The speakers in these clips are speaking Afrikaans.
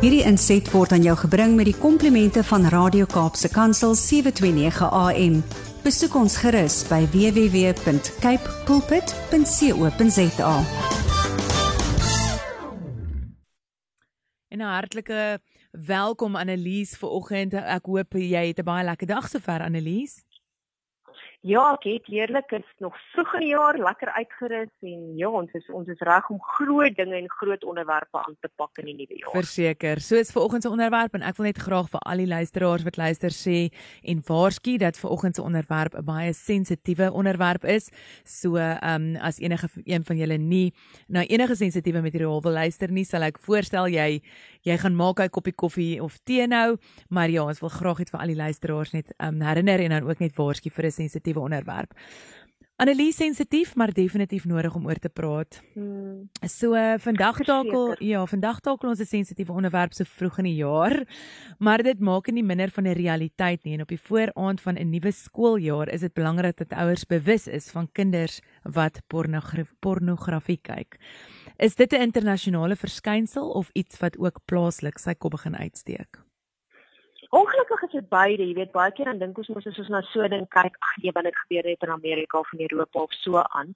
Hierdie inset word aan jou gebring met die komplimente van Radio Kaapse Kansel 729 AM. Besoek ons gerus by www.cape pulpit.co.za. En 'n hartlike welkom Annelies vir oggend. Ek hoop jy het 'n baie lekker dag sover Annelies. Ja, ek het heerlik is nog vroeg in die jaar lekker uitgerus en ja, ons is ons is reg om groot dinge en groot onderwerpe aan te pak in die nuwe jaar. Verseker. So is vanoggend se onderwerp en ek wil net graag vir al die luisteraars wat luister sê en waarsku dat vanoggend se onderwerp 'n baie sensitiewe onderwerp is. So, ehm um, as enige een van julle nie na enige sensitiewe materiaal wil luister nie, sal ek voorstel jy jy gaan maak 'n koppie koffie of tee nou, maar ja, ons wil graag hê vir al die luisteraars net ehm um, herinner en dan ook net waarsku vir 'n sensitiewe sensitiewe onderwerp. Annelies sensitief, maar definitief nodig om oor te praat. Hmm. So uh, vandag takel, ja, vandag takel ons 'n sensitiewe onderwerp so vroeg in die jaar, maar dit maak nie minder van 'n realiteit nie en op die vooraand van 'n nuwe skooljaar is dit belangrik dat ouers bewus is van kinders wat pornografie pornografie kyk. Is dit 'n internasionale verskynsel of iets wat ook plaaslik sy kop begin uitsteek? Ongelukkig is dit beide, jy weet baie keer dan dink ons mos as ons na so ding kyk, ag nee, wat het gebeur het in Amerika of in Europa of so aan.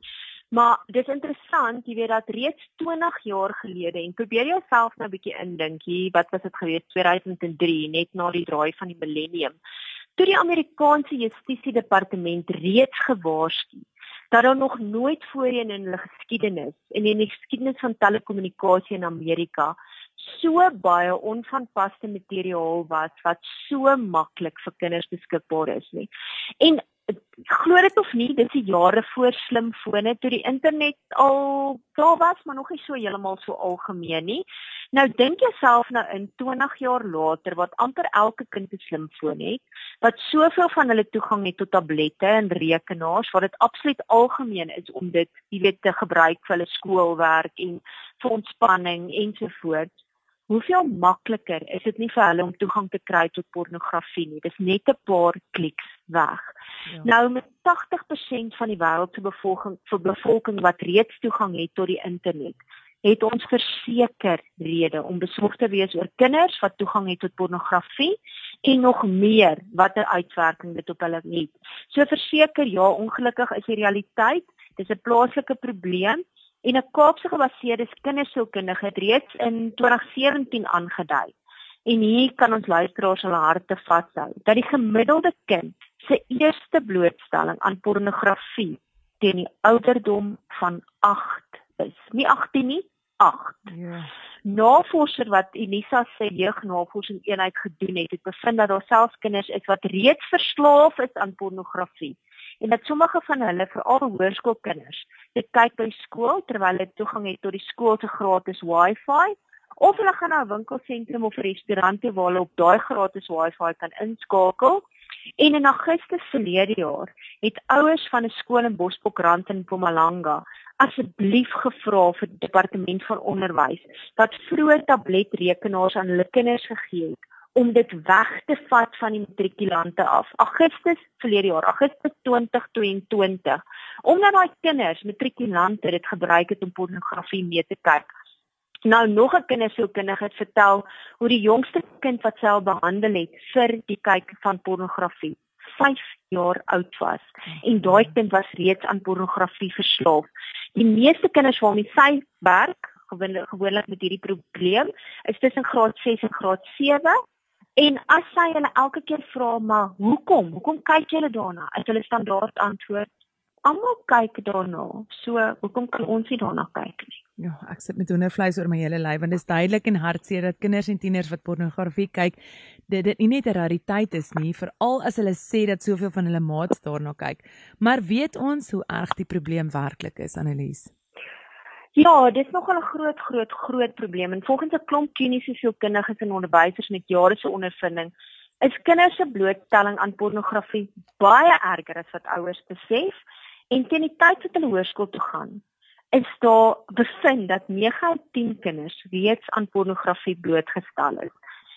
Maar dis interessant, jy weet dat reeds 20 jaar gelede en probeer jouself nou 'n bietjie indink, hier, wat was dit gewees 2003, net na die draai van die millennium. Toe die Amerikaanse Justisie Departement reeds gewaarsku dat daar nog nooit voorheen in hulle geskiedenis en in die geskiedenis van telekommunikasie in Amerika so baie onvanpaste materiaal was wat so maklik vir kinders beskikbaar is nie. En glo dit of nie, dis die jare voor slimfone toe die internet al daar was, maar nog nie so heeltemal so algemeen nie. Nou dink jouself nou in 20 jaar later wat amper elke kind 'n slimfoon het, wat soveel van hulle toegang het tot tablette en rekenaars, waar dit absoluut algemeen is om dit, jy weet, te gebruik vir hulle skoolwerk en vir ontspanning ensovoorts hoeveel makliker is dit nie vir hulle om toegang te kry tot pornografie nie. Dis net 'n paar kliks weg. Ja. Nou met 80% van die wêreld se bevolking vir bevolking wat reeds toegang het tot die internet, het ons verseker rede om besorgd te wees oor kinders wat toegang het tot pornografie en nog meer wat 'n uitwerking dit op hulle het. So verseker ja, ongelukkig is die realiteit, dis 'n plaaslike probleem en 'n Kaapse gebaseerde kindersielkundige het reeds in 2017 aangedui. En hier kan ons luisteraars hulle harte vashou dat die gemiddelde kind se eerste blootstelling aan pornografie teen die ouderdom van 8 is. Nie 18 nie, 8. Ja. Navorser wat Unisa se jeugnavorsing eenheid gedoen het, het bevind dat daar selfs kinders is wat reeds verslaaf is aan pornografie en dat sommige van hulle veral hoërskoolkinders dit kyk by skool terwyl hulle toegang het tot die skool se gratis Wi-Fi of hulle gaan na 'n winkelsentrum of restaurant toe waar hulle op daai gratis Wi-Fi kan inskakel. En in Augustus verlede jaar het ouers van 'n skool in Bosbokrand in Mpumalanga asseblief gevra vir die departement van onderwys dat vroeë tabletrekenaars aan hulle kinders gegee het om dit weg te vat van die matrikulante af. Augustus verlede jaar, Augustus 2022. Omdat daai kinders, matrikulante dit gebruik het om pornografie mee te kyk. Nou nog 'n kindersielkundige het vertel hoe die jongste kind wat self behandel het vir die kyk van pornografie 5 jaar oud was en daai kind was reeds aan pornografie verslaaf. Die meeste kinders waarmee sy werk gewoonlik met hierdie probleem is tussen graad 6 en graad En as sy hulle elke keer vra maar hoekom? Hoekom kyk julle daarna? Is hulle standaard antwoord almal kyk daarna. So hoekom kan ons nie daarna kyk nie? Ja, ek sit met hoendervleis oor my hele lyf want dit is duidelik en hartseer dat kinders en tieners wat pornografie kyk, dit dit nie net 'n rariteit is nie, veral as hulle sê dat soveel van hulle maats daarna kyk. Maar weet ons hoe erg die probleem werklik is, Annelies? Ja, dit is nogal 'n groot groot groot probleem. En volgens 'n klomp kliniese sielkundiges en onderwysers met jare se ondervinding is kinders se blootstelling aan pornografie baie erger as wat ouers besef. En teen die tyd wat hulle hoërskool toe gaan is daar bevind dat 9 uit 10 kinders reeds aan pornografie blootgestel is.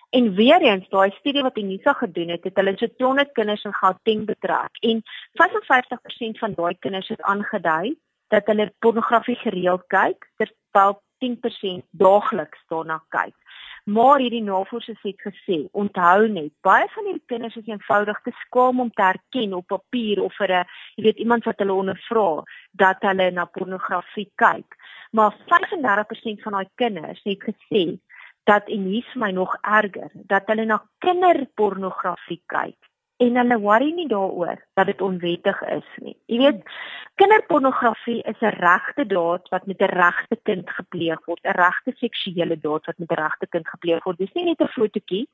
En weer eens, daai studie wat Unisa gedoen het, het hulle so 200 kinders in Gauteng betrek. En 55% van daai kinders het aangedui dat hulle pornografie gereeld kyk terwyl 10% daagliks daarna kyk. Maar hierdie navorsers het gesê, onthou net, baie van hierdie kinders is eenvoudig te skaam om te erken op papier of vir 'n, jy weet, iemand wat hulle ondervra dat hulle na pornografie kyk. Maar 35% van daai kinders het gesê dat en hier's my nog erger, dat hulle na kinderpornografie kyk en hulle worry nie daaroor dat dit onwettig is nie. Jy weet, kinderpornografie is 'n regte daad wat met 'n regte kind gepleeg word, 'n regte seksuele daad wat met 'n regte kind gepleeg word. Dis nie net 'n fotootjie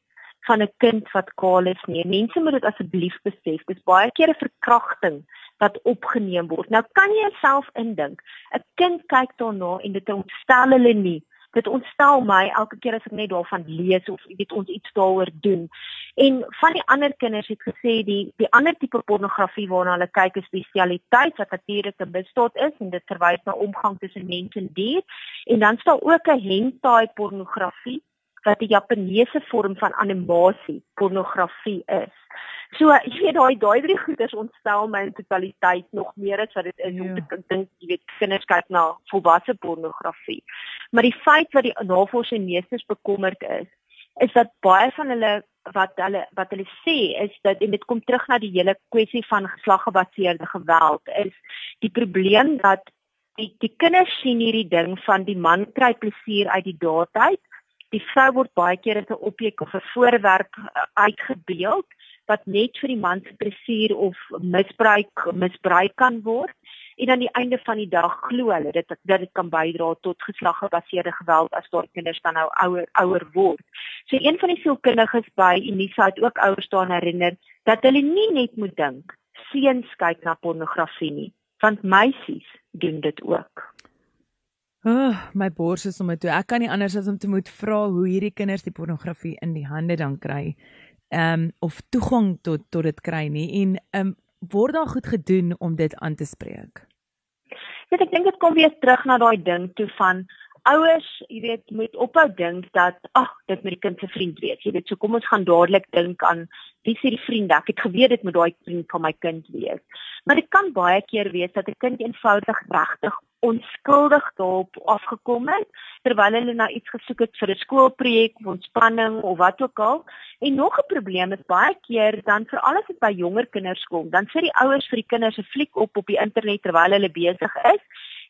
van 'n kind wat kaal is nie. Mense moet dit asseblief besef. Dis baie keer 'n verkrachting wat opgeneem word. Nou kan jy jouself indink, 'n kind kyk daarna en dit ontstel hulle nie dit ontstel my elke keer as ek net daarvan lees of weet ons iets daaroor doen. En van die ander kinders het gesê die die ander tipe pornografie waarna hulle kyk is spesialiteit wat natuurlik 'n misdaad is en dit verwys na omgang tussen mens en dier. En dan staan ook 'n hentai pornografie wat 'n Japaneese vorm van animasie pornografie is. So jy weet daai daai drie goeders ontstel my in totaliteit nog meer as wat dit is om ja. te dink jy weet kinders kyk na volwasse pornografie. Maar die feit wat die navorsing meesters bekommerd is, is dat baie van hulle wat hulle wat hulle sê is dat en dit kom terug na die hele kwessie van geslaggebaseerde geweld is die probleem dat die die kinders sien hierdie ding van die man kry plesier uit die daadheid die vrou word baie keer as 'n objek of 'n voorwerp uitgebeeld wat net vir die man se plesier of misbruik misbruik kan word en aan die einde van die dag glo hulle dit dat dit kan bydra tot geslaggebaseerde geweld as daar kinders dan nou ouer ouer word. So een van die sielkundiges by Unisa het ook ouers daaraan herinner dat hulle nie net moet dink seuns kyk na pornografie nie, want meisies doen dit ook. Oh, my bors is om toe. Ek kan nie anders as om te moet vra hoe hierdie kinders die pornografie in die hande dan kry ehm um, of toegang tot tot dit kry nie en ehm um, word daar goed gedoen om dit aan te spreek. Ja, ek dink dit kom weer terug na daai ding toe van ouers, jy weet, moet ophou dink dat ag, dit met die kind se vriend wees. Jy weet, so kom ons gaan dadelik dink aan wie se die vriend. Ek het geweet dit moet daai vriend van my kind wees. Maar dit kan baie keer wees dat 'n kind eenvoudig regtig onskuldig daarop afgekom het terwyl hulle na iets gesoek het vir 'n skoolprojek of ontspanning of wat ook al. En nog 'n probleem is baie keer dan vir alles wat by jonger kinders kom, dan sit die ouers vir die kinders 'n fliek op op die internet terwyl hulle besig is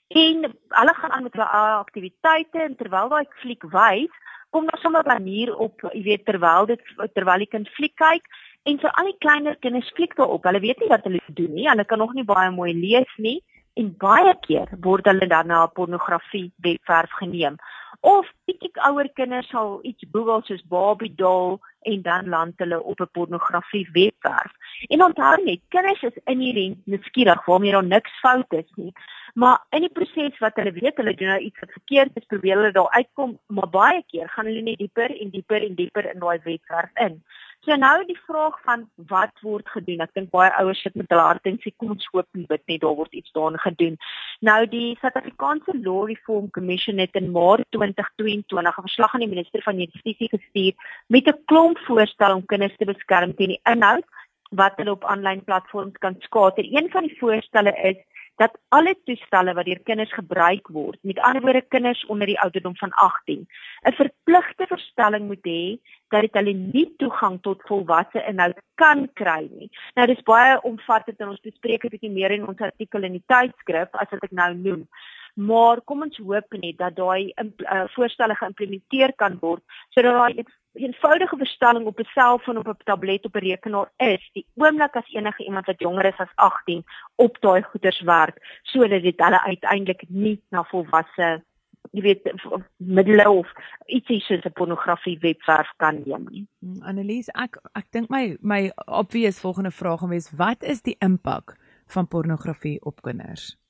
en hulle gaan aan met hulle aktiwiteite en terwyl daai fliek wys, kom daar sommer 'n manier op, jy weet, terwyl dit terwyl die kind fliek kyk en vir al die kleiner kinders fliek daarop. Hulle weet nie wat hulle doen nie. Hulle kan nog nie baie mooi lees nie en baie keer word hulle dan na pornografie webwerf geneem. Of bietjie ouer kinders sal iets Google soos Barbie doll en dan land hulle op 'n pornografie webwerf. En onthou net, kinders is inherënt nuuskierig waarmee daar niks fout is nie. Maar in die proses wat hulle weet hulle doen nou iets wat verkeerd is, probeer hulle daar uitkom, maar baie keer gaan hulle net dieper en dieper en dieper in daai webwerf in. So nou die vraag van wat word gedoen? Ek dink baie ouers sit met hulle hart en sê kom ons hoop en bid net daar word iets daarin gedoen. Nou die Suid-Afrikaanse Law Reform Commission het in Maart 2022 'n verslag aan die minister van Justisie gestuur met 'n klomp voorstelle om kinders te beskerm teen die inhoud wat hulle op aanlyn platforms kan skater. Een van die voorstelle is dat alle toestelle wat deur kinders gebruik word, met ander woorde kinders onder die ouderdom van 18, 'n verpligte verstelling moet hê dat dit hulle nie toegang tot volwasse inhoud kan kry nie. Nou dis baie omvattend en ons bespreek dit bietjie meer in ons artikel in die tydskrif as wat ek nou noem maar kom ons hoop net dat daai uh, voorstelle geïmplementeer kan word sodat daai eenvoudige verstelling op 'n selfoon op 'n tablet op 'n rekenaar is die oomblik as enige iemand wat jonger is as 18 op daai goeders werk sodat dit hulle uiteindelik nie na volwasse jy weet middele of ietsie soos 'n pornografie webwerf kan neem nie. Hmm, Annelies, ek ek dink my my obvious volgende vraag gaan wees wat is die impak van pornografie op kinders?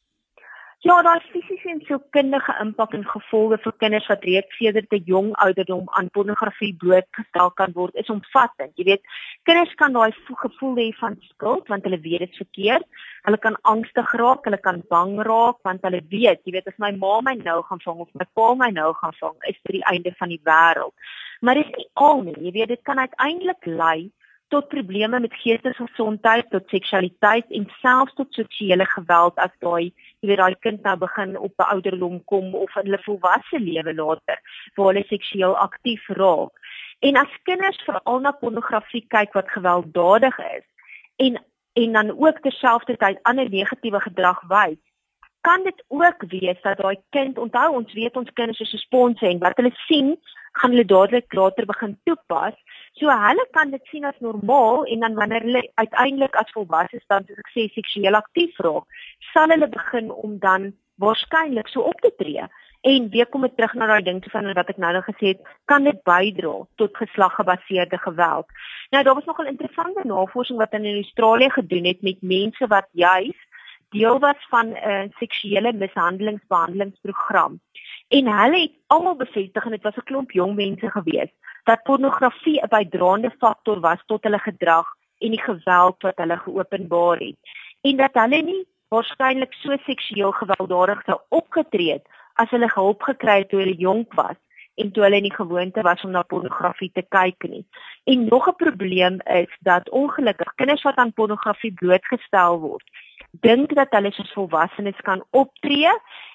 Ja, daar is fisiese en sielkundige impak en gevolge vir kinders wat reeds sedert 'n jong ouderdom aan pornografie blootgestel kan word, is omvattend. Jy weet, kinders kan daai gevoel hê van skuld want hulle weet dit verkeerd. Hulle kan angstig raak, hulle kan bang raak want hulle weet, jy weet, as my ma my nou gaan vang of my pa my nou gaan vang, is dit die einde van die wêreld. Maar dit is nie al nie. Jy weet, dit kan uiteindelik lei tot probleme met geestesgesondheid, tot seksualiteit en selfs tot seksuele geweld as daai jy weet daai kind nou begin op 'n ouderdom kom of in hulle volwasse lewe later waar hulle seksueel aktief raak. En as kinders veral na pornografie kyk wat gewelddadig is en en dan ook terselfdertyd ander negatiewe gedrag wys, kan dit ook wees dat daai kind onthou ons weet ons kinders is so sponse en wat hulle sien gaan hulle dadelik later begin toepas. So hulle kan dit sien as normaal en dan wanneer hulle uiteindelik as volwassenes dan soos ek sê seksueel aktief raak, sal hulle begin om dan waarskynlik so op te tree. En weer kom ek terug na daai ding van wat ek nou nog gesê het, kan dit bydra tot geslaggebaseerde geweld. Nou daar was nogal interessante navorsing wat in Australië gedoen het met mense wat juis deel was van 'n uh, seksuele mishandelingsbehandelingsprogram. En hulle het almal bevestig en dit was 'n klomp jong mense gewees dat pornografie 'n bydraende faktor was tot hulle gedrag en die geweld wat hulle geopenbaar het. En dat hulle nie waarskynlik so seksueel gewelddadig sou opgetree het as hulle hulp gekry het toe hulle jonk was en toe hulle nie gewoonte was om na pornografie te kyk nie. En nog 'n probleem is dat ongelukkig kinders wat aan pornografie blootgestel word, dink dat hulle soos volwassenes kan optree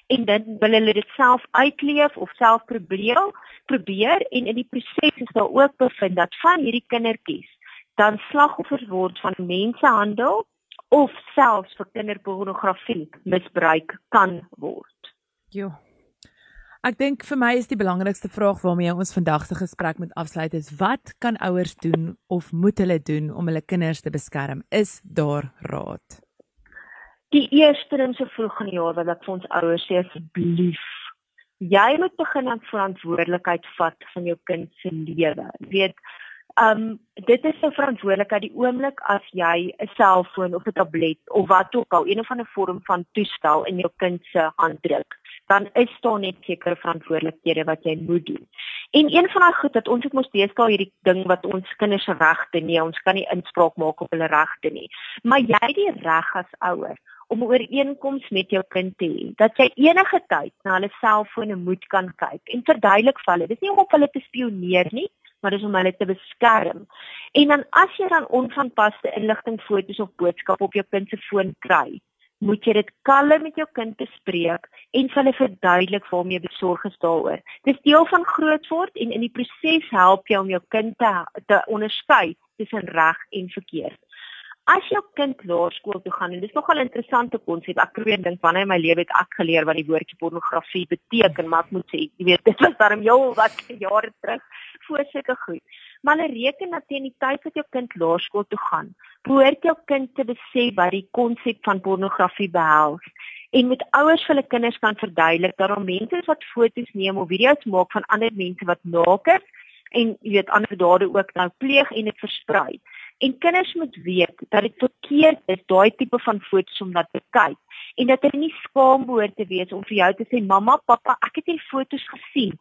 en dan wil hulle dit self uitleef of self probeer probeer en in die proses is daar ook bevind dat van hierdie kindertjies dan slagoffers word van mensehandel of selfs vir kinderpornografie misbruik kan word. Jo. Ek dink vir my is die belangrikste vraag waarmee ons vandag se gesprek moet afsluit is wat kan ouers doen of moet hulle doen om hulle kinders te beskerm? Is daar raad? Die eerste ding so vroeg in die jaar wat ek vir ons ouers sê asseblief, jy moet begin aan verantwoordelikheid vat van jou kind se lewe. Jy weet, ehm um, dit is 'n verantwoordelikheid die oomblik as jy 'n selfoon of 'n tablet of wat ook al, een of ander vorm van toestel in jou kind se hand druk dan is daar net sekere verantwoordelikhede wat jy moet doen. En een van daai goed dat ons het mos deesdae hierdie ding wat ons kinders se regte nie, ons kan nie inspraak maak op hulle regte nie. Maar jy het die reg as ouer om 'n ooreenkoms met jou kind te hê dat jy enige tyd na hulle selfone moet kan kyk en verduidelik vir hulle dis nie om op hulle te spioneer nie maar dis om hulle te beskerm en dan as jy dan onvanpaste inligting foto's of boodskappe op jou kind se foon kry moet jy dit kalm met jou kind bespreek en vir hulle verduidelik waarom jy besorg is daaroor. Dis deel van grootword en in die proses help jy om jou kind te, te onderskei tussen reg en verkeerd as jou kind laerskool toe gaan en dis nogal 'n interessante konsep. Ek probeer dink wanneer in my lewe het ek geleer wat die woordjie pornografie beteken, maar ek moet sê, jy weet, dit was darm jou wat jare terug voor sulke goed. Maar hulle reken dat teen die tyd wat jou kind laerskool toe gaan, behoort jou kind te besef wat die konsep van pornografie behels en met ouers vir hulle kinders kan verduidelik dat daar mense is wat foto's neem of video's maak van ander mense wat naak is en jy weet ander dade ook nou pleeg en dit versprei. En kinders moet weet dat dit verkeerd is daai tipe van foto's om na te kyk en dat hulle nie skaam behoort te wees om vir jou te sê mamma, pappa, ek het hierdie foto's gesien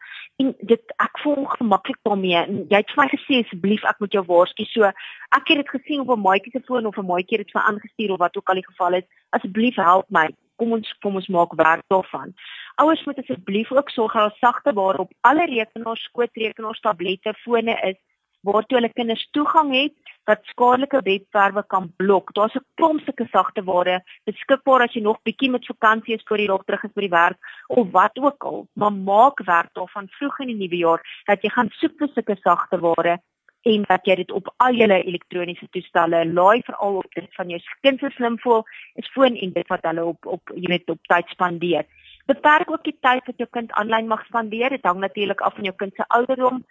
en dit ek voel ongemaklik daarmee en jy het vir my gesê asseblief ek moet jou waarsku. So ek het dit gesien op 'n maatjie se foon of 'n maatjie het dit vir aangestuur of wat ook al die geval is. Asseblief help my. Kom ons kom ons maak werk daarvan. Ouers moet asseblief ook sorg dat sagte ware op alle rekenaars, skootrekenaars, tablette, fone is waartoe hulle kinders toegang het wat skadelike webwerwe kan blok. Daar's 'n klomp sulke sagte ware beskikbaar as jy nog bietjie met vakansie is voor jy reg terug is by die werk of wat ook al. Maar maak werk daarvan vroeg in die nuwe jaar dat jy gaan soek vir sulke sagte ware en dat jy dit op al jou elektroniese toestelle laai veral op dit van jou kind se slimfoon is foon en dit wat hulle op op jy weet op tyd spandeer. Beperk ook die tyd wat jou kind aanlyn mag spandeer. Dit hang natuurlik af van jou kind se ouderdom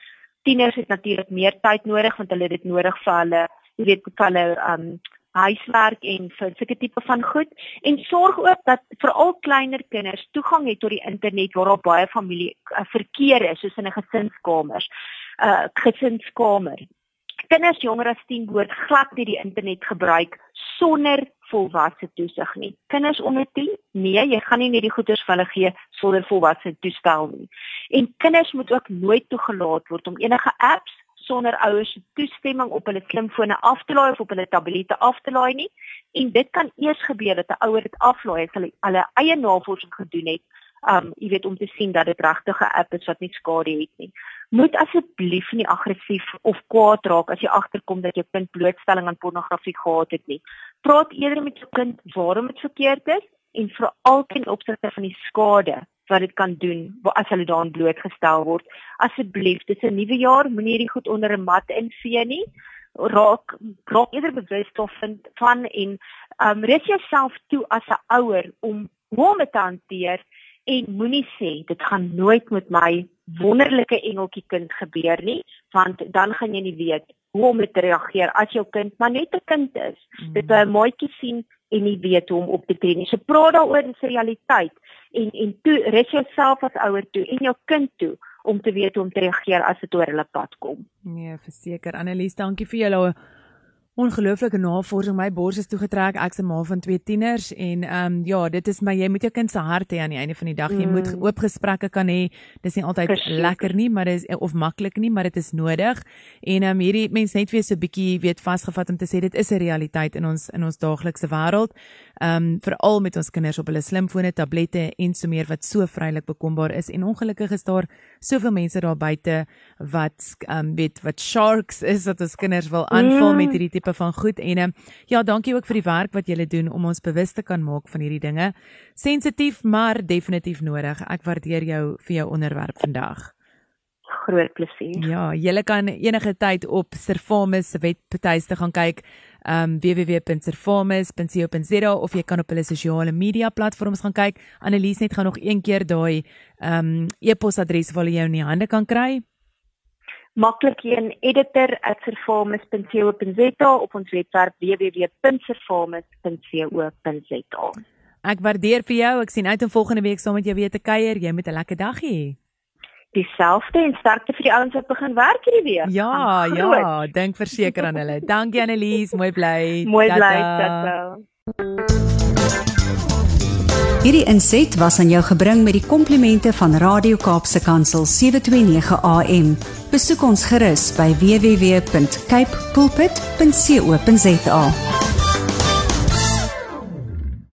tieners het natuurlik meer tyd nodig want hulle het dit nodig vir hulle, jy weet, vir hulle um huiswerk en vir sulke tipe van goed en sorg ook dat veral kleiner kinders toegang het tot die internet waar daar baie familie uh, verkeer is soos in 'n gesinskamers. Uh gesinskamer kinders jonger as 10 behoort glad nie die internet gebruik sonder volwasse toesig nie. Kinders onder 10? Nee, jy gaan nie net die goeders vir hulle gee sonder volwasse toestel nie. En kinders moet ook nooit toegelaat word om enige apps sonder ouers se toestemming op hulle slimfone af te laai of op hulle tablette af te laai nie. En dit kan eers gebeur dat 'n ouer dit aflaai as hulle hulle eie navorsing gedoen het um jy weet om te sien dat dit regtig 'n app is wat nie skade het nie. Moet asseblief nie aggressief of kwaad raak as jy agterkom dat jou kind blootstelling aan pornografie gehad het nie. Praat eerder met jou kind waarom dit verkeerd is en veral ten opsigte van die skade wat dit kan doen as hulle daaraan blootgestel word. Asseblief, dis 'n nuwe jaar, moenie hierdie goed onder 'n mat invee nie. Raak raak eerder bewus daarvan van en um res jouself toe as 'n ouer om hoe om dit te hanteer en moenie sê dit gaan nooit met my wonderlike engeltjie kind gebeur nie, want dan gaan jy nie weet hoe om te reageer as jou kind maar net 'n kind is. Mm. Dit 'n maatjie sien en nie weet hoe om op te tree nie. So praat daaroor in se realiteit en en toe res jouself as ouer toe en jou kind toe om te weet hoe om te reageer as dit oor hulle pad kom. Nee, verseker Annelies, dankie vir julle ongelooflike navorsing. My bors is toegetrek. Ek's 'n ma van twee tieners en ehm um, ja, dit is my jy moet jou kind se hart hê aan die einde van die dag. Jy mm. moet oop gesprekke kan hê. Dis nie altyd Verseker. lekker nie, maar dis of maklik nie, maar dit is nodig. En ehm um, hierdie mense net weer so 'n bietjie weet vasgevat om te sê dit is 'n realiteit in ons in ons daaglikse wêreld. Ehm um, veral met ons kinders op hulle slimfone, tablette en so meer wat so vrylik bekombaar is en ongelukkig is daar soveel mense daar buite wat ehm um, weet wat sharks is wat ons kinders wil aanval mm. met hierdie tipe van goed en um, ja, dankie ook vir die werk wat julle doen om ons bewus te kan maak van hierdie dinge. Sensitief, maar definitief nodig. Ek waardeer jou vir jou onderwerp vandag. Groot plesier. Ja, julle kan enige tyd op Servamus se webtuiste gaan kyk um www.servamus.co.za of jy kan op hulle sosiale media platforms gaan kyk. Annelies net gaan nog een keer daai um e-posadres waar jy jou in die hande kan kry maklik een editor@servamus.co.za op ons webwerf www.servamus.co.za. Ek waardeer vir jou. Ek sien uit om volgende week saam met jou weer te kuier. Jy moet 'n lekker dag hê. Dieselfde en sterkte vir die ouens wat begin werk hierdie week. Ja, ja, dink verseker aan hulle. Dankie Annelies, mooi bly. Mooi bly, tata. Hierdie inset was aan jou gebring met die komplimente van Radio Kaapse Kansel 729 AM. Besoek ons gerus by www.cape pulpit.co.za.